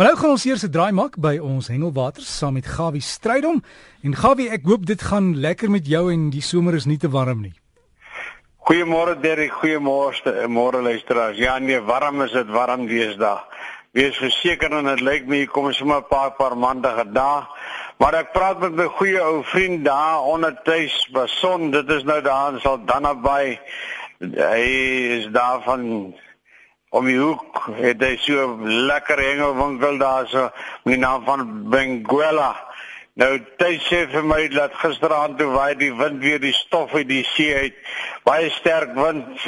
Maar nou gaan ons eers 'n draai maak by ons hengelwater saam met Gawie Strydom. En Gawie, ek hoop dit gaan lekker met jou en die somer is nie te warm nie. Goeiemôre Derek, goeiemôre môre luisteraars. Ja nee, warm is dit warm deesdae. Wees verseker en dit lyk my kom sommer 'n paar paar maandige dae. Maar ek praat met my goeie ou vriend daar onder tuis by son. Dit is nou daar in Saldanha Bay. Hy is daar van om die hoek het hy so lekker hengelwinkel daar so met die naam van Benguela. Nou tyd sê vir my dat gisteraand toe waai die wind weer die stof uit die see uit. Baie sterk wind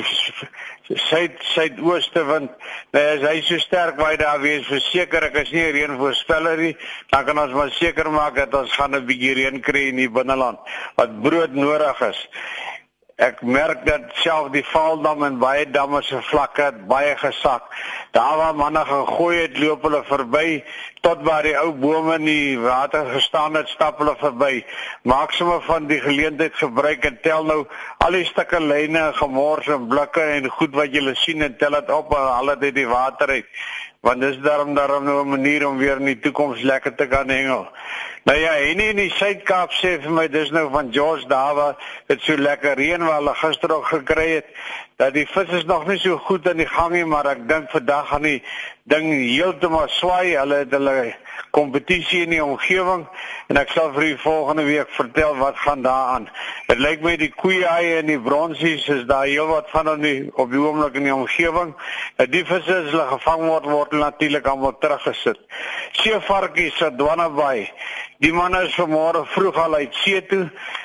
suid suidooste wind. Nou as hy so sterk waai daar wees verseker ek is nie reën voorspeller nie. Dan kan ons maar seker maak dat ons gaan 'n bietjie reën kry in die binneland wat brood nodig is. Ek merk dat self die Vaaldam en baie damme se vlakke baie gesak. Daar waar manne gegooi het, loop hulle verby tot waar die ou bome in die water gestaan het, stap hulle verby. Maak sommer van die geleentheid gebruik en tel nou al die stukke lyne, gemors en blikke en goed wat jy sien en tel dit op en al dit uit die water uit. Want dis daarom daarom nou 'n manier om weer in die toekoms lekker te kan hengel. Nou ja, en in die Suid-Kaap sê vir my dis nou van George Dawa, dit so lekker reën wat hulle gister ook gekry het dat die vis is nog nie so goed aan die gang nie, maar ek dink vandag gaan die ding heeltemal swaai. Hulle het hulle kompetisie in die omgewing en ek sal vir u volgende week vertel wat gaan daaraan. Dit lyk my die koeie en die bronsies is daar heelwat van die op die oomblik in die omgewing. Die visse as hulle gevang word word natuurlik almal teruggesit. Seevarkies se dwannebaai Die manne is vanmôre vroeg al uit see toe.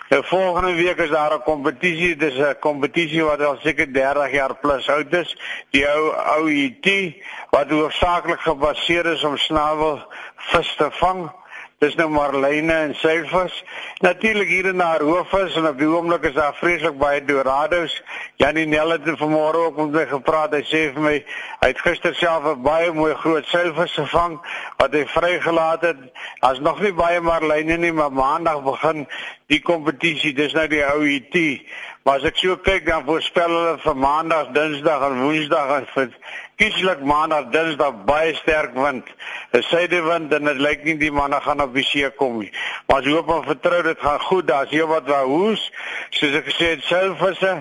Nou volgende week is daar 'n kompetisie. Dis 'n kompetisie wat al seker 30 jaar plus oud is. Die ou ou IT wat hoofsaaklik gebaseer is om snavel vis te vang. Dis nou marline en seilvis. Natuurlik hier en daar hoofvis en op die oomblik is daar vreeslik baie dorados. Janie Nel het vanmôre ook met my gepraat. Hy sê vir my hy het gister self 'n baie mooi groot seilvis gevang wat hy vrygelaat het. Daar's nog nie baie marline nie, maar maandag begin die kompetisie. Dis nou die ou IT. Maar as ek so kyk dan voorspel hulle vir maandag, dinsdag en woensdag en vir kieslik maandag, dinsdag baie sterk wind. 'n Suidewind en dit lyk nie die manne gaan op die see kom nie. Maar as hoop en vertrou dit gaan goed. Daar's hier wat wou hoes, soos ek gesê het, selfvisse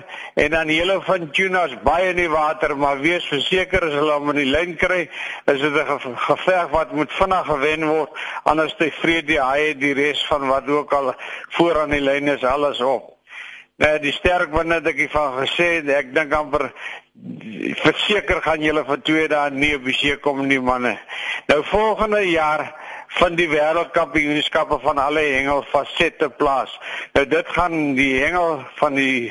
en dan hele van tunas baie in die water, maar wees verseker as hulle hom in die lyn kry, is dit 'n geveg wat moet vinnig gewen word anders te vrede die haie die res van wat ook al voor aan die lyn is alles op. Nou die sterk winde het ek van gesê, ek dink amper verseker gaan julle vir twee dae nie op die see kom nie manne. Nou volgende jaar van die wêreldkampioenskappe van alle hengelfasette plaas. Nou dit gaan die hengel van die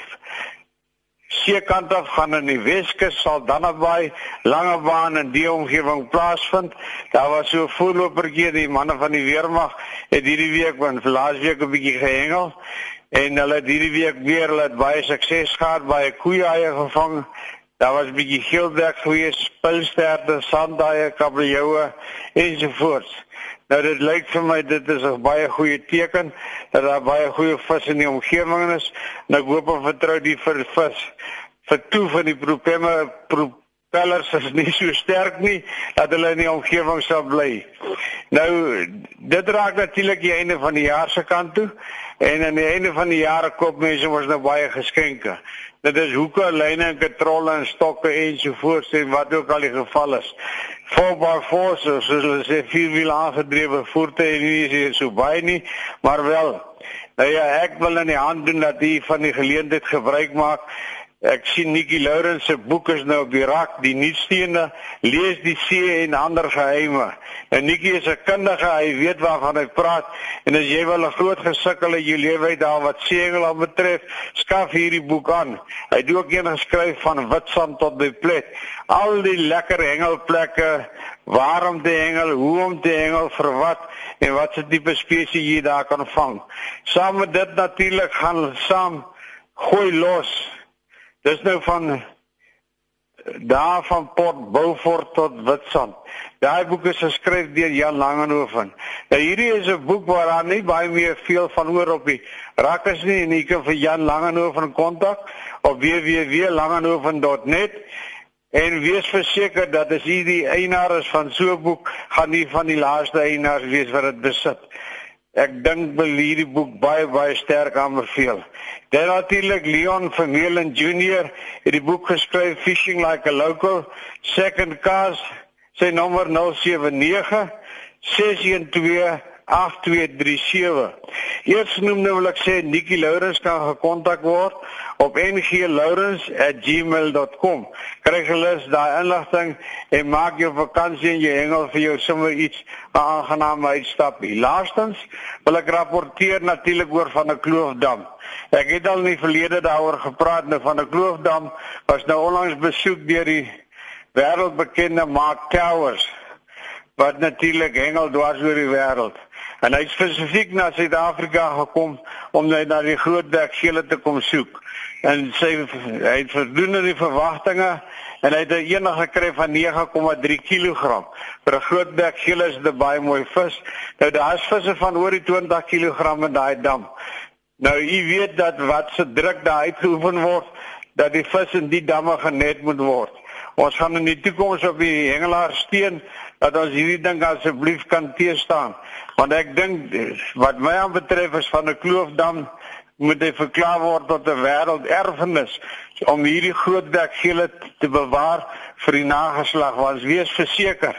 seekant af gaan in die Weskus sal dan naby Langebaan en die omgewing plaasvind. Daar was so voorlopertjie die manne van die weermag het hierdie week van laas week 'n bietjie gehengel en hulle het hierdie week weer het baie sukses gehad baie koeie gevang Daar was 'n bietjie geelbek gewees, spilsterde, sandaaie, kabeljoue ensovoorts. Nou dit lyk vir my dit is 'n baie goeie teken dat daar baie goeie vis in die omgewing is. Nou ek hoop en vertrou die vir vis vir toe van die propelle propellers is nie so sterk nie dat hulle in die omgewing sal bly. Nou dit raak natuurlik die einde van die jaar se kant toe en aan die einde van die jaar koop mense mos nou baie geskenke. Dit is hoeke, lyne en katrolle en stokke ensovoorts en wat ook al die geval is. Voorbaar forces, soos hulle sê, vierwiel aangedrewe voertuie nie is so baie nie, maar wel. Nou ja, ek wil in die hand doen dat die van die geleentheid gebruik maak Ek sien Nikki Lawrence se boek is nou op die rak, die nuutstene, lees die see en ander geheime. En Nikki is 'n kundige, hy weet waarvan hy praat. En as jy wel 'n groot gesukkel in jou lewe het daar wat seëngel aan betref, skaf hierdie boek aan. Hy het ook een geskryf van Witstrand tot by Plet. Al die lekker hengelplekke, waar om te hengel, hoe om te hengel, vir wat en wat se tipe spesies jy daar kan vang. Saam met dit natuurlik gaan saam gooi los Dis nou van daar van Port Beaufort tot Witstrand. Daai boek is geskryf deur Jan Langehoven. Nou hierdie is 'n boek waar daar nie baie meer veel van hoor op die rakkers nie en jy kan vir Jan Langehoven kontak op www.langehoven.net En wees verseker dat as u die eienaar is van so 'n boek, gaan u van die laaste eienaars wees wat dit besit. Ek dink wil hierdie boek baie baie sterk aanbeveel. Dan natuurlik Leon Vermeulen Junior het die boek geskryf Fishing Like a Local, Second Cast, sy nommer 079 612 8237. Eers noem nou wil ek sê Nikki Lourens kan gekontak word op nglourens@gmail.com. Kry gerus daai inligting en maak jou vakansie en jy hengel vir jou sommer iets 'n aangename uitstap. Laastens wil ek rapporteer natuurlik oor van 'n kloofdam. Ek het al in die verlede daaroor gepraat nou van 'n kloofdam was nou onlangs besoek deur die wêreldbekende Mark Towers wat natuurlik hengel dwars oor die wêreld. En hy het spesifiek na Suid-Afrika gekom om net na die groot bekgele te kom soek. En sy hy het voldoen aan die verwagtinge en hy het 'n enige gekry van 9,3 kg. Vir 'n groot bekgele is dit baie mooi vis. Nou daar's visse van oor die 20 kg in daai dam. Nou u weet dat wat se druk daar uitgeoefen word dat die vis in die damme genet moet word. Ons gaan in die toekoms op die hengelaar steen dat ons hierdie ding asseblief kan teestaan. Want ek dink wat my aan betref is van 'n kloofdam moet hy verklaar word tot 'n wêrelderfenis om hierdie groot dekgele te bewaar vir die nageslag. Want wees verseker,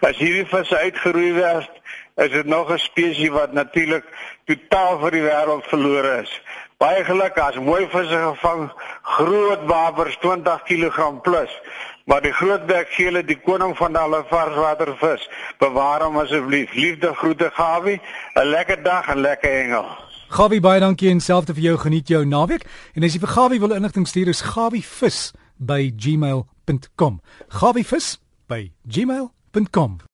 as hierdie visse uitgeroei word, is dit nog 'n spesies wat natuurlik totaal vir die wêreld verlore is. Baie geluk as mooi visse gevang, groot wapers 20 kg plus. Maar die groot bekgele, die koning van alle varswatervis, bewaar hom asseblief. Liefde groete Gawie, 'n lekker dag en lekker hengel. Gawie baie dankie en selfs vir jou geniet jou naweek. En as jy vir Gawie wil inligting stuur, is gawievis by gmail.com. gawievis by gmail.com